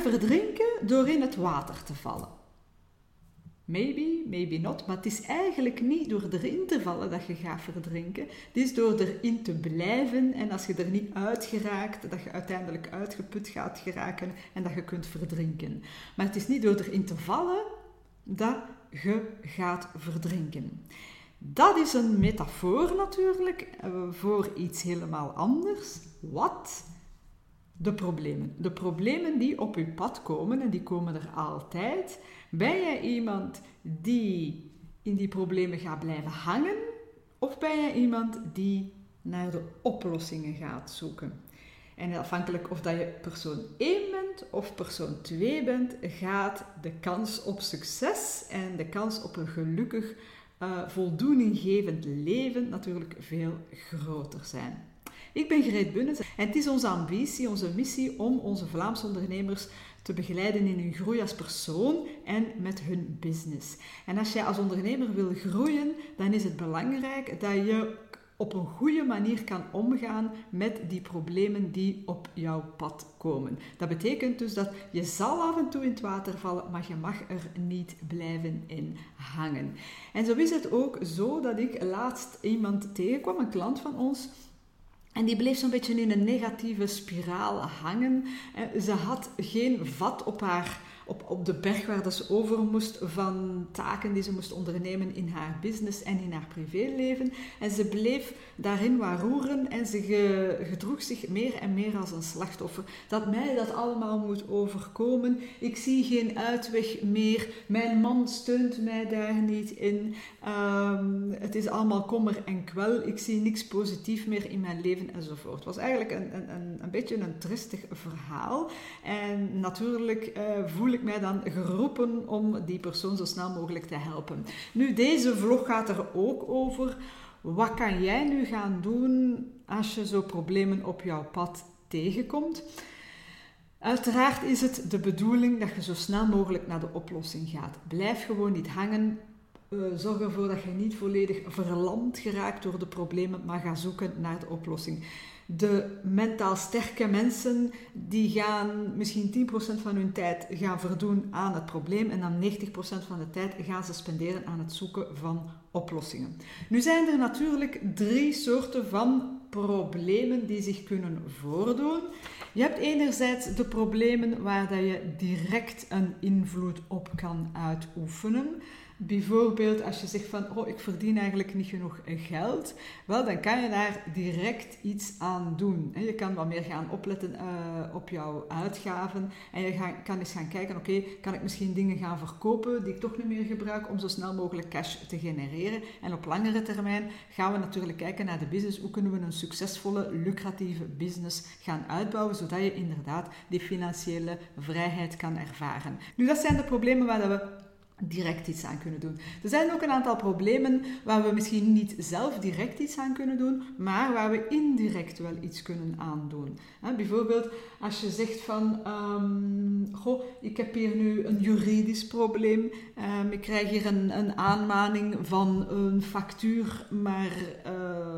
verdrinken door in het water te vallen? Maybe, maybe not. Maar het is eigenlijk niet door erin te vallen dat je gaat verdrinken. Het is door erin te blijven en als je er niet uit geraakt, dat je uiteindelijk uitgeput gaat geraken en dat je kunt verdrinken. Maar het is niet door erin te vallen dat je gaat verdrinken. Dat is een metafoor natuurlijk eh, voor iets helemaal anders. Wat? De problemen. De problemen die op je pad komen, en die komen er altijd. Ben jij iemand die in die problemen gaat blijven hangen? Of ben jij iemand die naar de oplossingen gaat zoeken? En afhankelijk of dat je persoon 1 bent of persoon 2 bent, gaat de kans op succes en de kans op een gelukkig, uh, voldoeninggevend leven natuurlijk veel groter zijn. Ik ben Greet Bunnes en het is onze ambitie, onze missie om onze Vlaamse ondernemers te begeleiden in hun groei als persoon en met hun business. En als jij als ondernemer wil groeien, dan is het belangrijk dat je op een goede manier kan omgaan met die problemen die op jouw pad komen. Dat betekent dus dat je zal af en toe in het water vallen, maar je mag er niet blijven in hangen. En zo is het ook zo dat ik laatst iemand tegenkwam, een klant van ons, en die bleef zo'n beetje in een negatieve spiraal hangen. Ze had geen vat op haar op, op de berg waar dat ze over moest van taken die ze moest ondernemen in haar business en in haar privéleven. En ze bleef daarin waar roeren en ze gedroeg zich meer en meer als een slachtoffer. Dat mij dat allemaal moet overkomen. Ik zie geen uitweg meer. Mijn man steunt mij daar niet in. Ehm, het is allemaal kommer en kwel. Ik zie niks positief meer in mijn leven enzovoort. Het was eigenlijk een, een, een, beetje een tristig verhaal. En natuurlijk uh, voel ik mij dan geroepen om die persoon zo snel mogelijk te helpen. Nu, deze vlog gaat er ook over. Wat kan jij nu gaan doen als je zo problemen op jouw pad tegenkomt? Uiteraard is het de bedoeling dat je zo snel mogelijk naar de oplossing gaat. Blijf gewoon niet hangen. Uh, zorg ervoor dat je niet volledig verlamd geraakt door de problemen, maar ga zoeken naar de oplossing de mentaal sterke mensen die gaan misschien 10% van hun tijd gaan verdoen aan het probleem en dan 90% van de tijd gaan ze spenderen aan het zoeken van oplossingen. Nu zijn er natuurlijk drie soorten van problemen die zich kunnen voordoen. Je hebt enerzijds de problemen waar dat je direct een invloed op kan uitoefenen. Bijvoorbeeld als je zegt van, oh, ik verdien eigenlijk niet genoeg geld, wel, dan kan je daar direct iets aan doen. Je kan wat meer gaan opletten uh, op jouw uitgaven en je kan eens gaan kijken, oké, kan ik misschien dingen gaan verkopen die ik toch niet meer gebruik om zo snel mogelijk cash te genereren. En op langere termijn gaan we natuurlijk kijken naar de business, hoe kunnen we een succesvolle, lucratieve business gaan uitbouwen, zodat je inderdaad die financiële vrijheid kan ervaren. Nu, dat zijn de problemen waar we direct iets aan kunnen doen. Er zijn ook een aantal problemen waar we misschien niet zelf direct iets aan kunnen doen, maar waar we indirect wel iets kunnen aandoen. bijvoorbeeld als je zegt van, um, goh, ik heb hier nu een juridisch probleem, um, ik krijg hier een, een, aanmaning van een factuur, maar uh,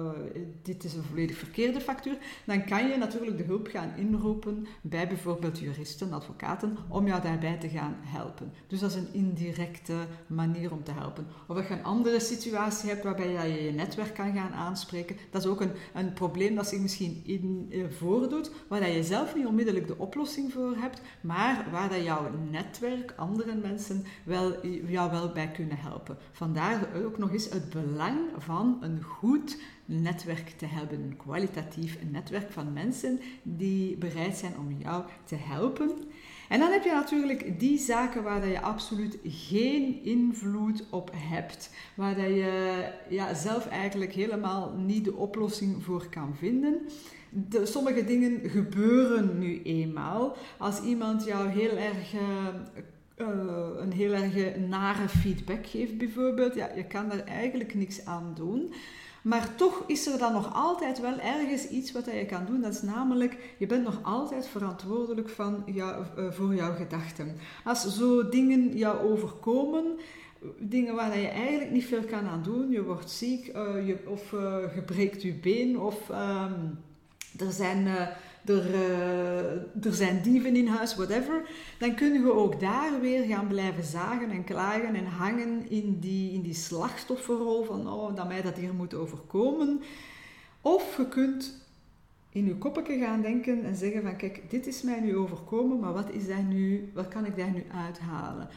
dit is een volledig verkeerde factuur, dan kan je natuurlijk de hulp gaan inroepen bij bijvoorbeeld juristen, advocaten, om jou daarbij te gaan helpen. Dus dat is een indirect manier om te helpen. Of als je een andere situatie hebt waarbij je je netwerk kan gaan aanspreken, dat is ook een, een probleem dat zich misschien in, eh, voordoet, waar dat je zelf niet onmiddellijk de oplossing voor hebt, maar waar dat jouw netwerk, andere mensen, wel, jou wel bij kunnen helpen. Vandaar ook nog eens het belang van een goed netwerk te hebben, een kwalitatief netwerk van mensen die bereid zijn om jou te helpen. En dan heb je natuurlijk die zaken waar je absoluut geen invloed op hebt, waar je ja, zelf eigenlijk helemaal niet de oplossing voor kan vinden. De, sommige dingen gebeuren nu eenmaal. Als iemand jou heel erg uh, een heel erg nare feedback geeft, bijvoorbeeld, ja, je kan daar eigenlijk niks aan doen. Maar toch is er dan nog altijd wel ergens iets wat je kan doen. Dat is namelijk, je bent nog altijd verantwoordelijk van uh, voor jouw gedachten. Als zo dingen jou overkomen, dingen waar je eigenlijk niet veel kan aan doen, je wordt ziek uh, je, of uh, je breekt je been of um, er zijn er, er zijn dieven in huis, whatever, dan kun je ook daar weer gaan blijven zagen en klagen en hangen in die, in die slachtofferrol van oh, dat mij dat hier moet overkomen. Of je kunt in je koppetje gaan denken en zeggen van kijk, dit is mij nu overkomen, maar wat is dat nu, wat kan ik daar nu uithalen?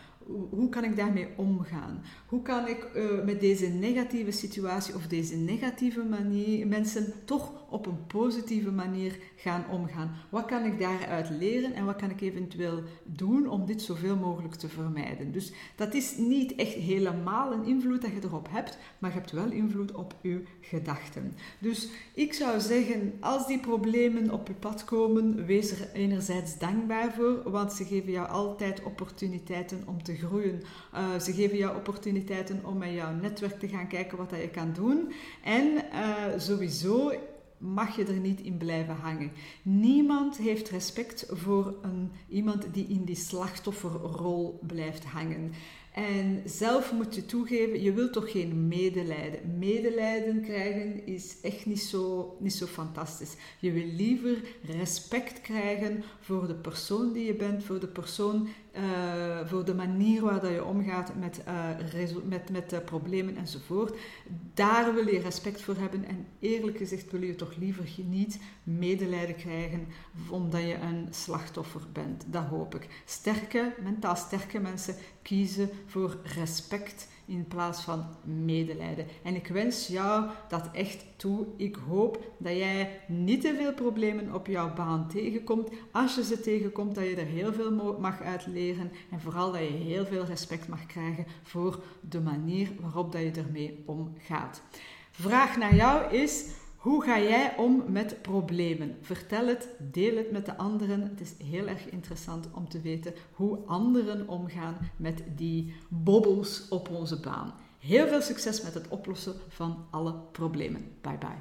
hoe kan ik daarmee omgaan? Hoe kan ik uh, met deze negatieve situatie of deze negatieve manier mensen toch op een positieve manier gaan omgaan? Wat kan ik daaruit leren en wat kan ik eventueel doen om dit zoveel mogelijk te vermijden? Dus dat is niet echt helemaal een invloed dat je erop hebt, maar je hebt wel invloed op je gedachten. Dus ik zou zeggen, als die problemen op je pad komen, wees er enerzijds dankbaar voor, want ze geven jou altijd opportuniteiten om te groeien. Uh, ze geven jou opportuniteiten om met jouw netwerk te gaan kijken wat dat je kan doen. En uh, sowieso mag je er niet in blijven hangen. Niemand heeft respect voor een, iemand die in die slachtofferrol blijft hangen. En zelf moet je toegeven, je wilt toch geen medelijden. Medelijden krijgen is echt niet zo, niet zo fantastisch. Je wil liever respect krijgen voor de persoon die je bent, voor de persoon uh, voor de manier waar dat je omgaat met, uh, met, met problemen enzovoort. Daar wil je respect voor hebben en eerlijk gezegd wil je toch liever niet medelijden krijgen omdat je een slachtoffer bent. Dat hoop ik. Sterke, mentaal sterke mensen kiezen voor respect in plaats van medelijden. En ik wens jou dat echt toe. Ik hoop dat jij niet te veel problemen op jouw baan tegenkomt. Als je ze tegenkomt, dat je er heel veel mag uit leren en vooral dat je heel veel respect mag krijgen voor de manier waarop dat je ermee omgaat. Vraag naar jou is hoe ga jij om met problemen? Vertel het, deel het met de anderen. Het is heel erg interessant om te weten hoe anderen omgaan met die bobbels op onze baan. Heel veel succes met het oplossen van alle problemen. Bye bye.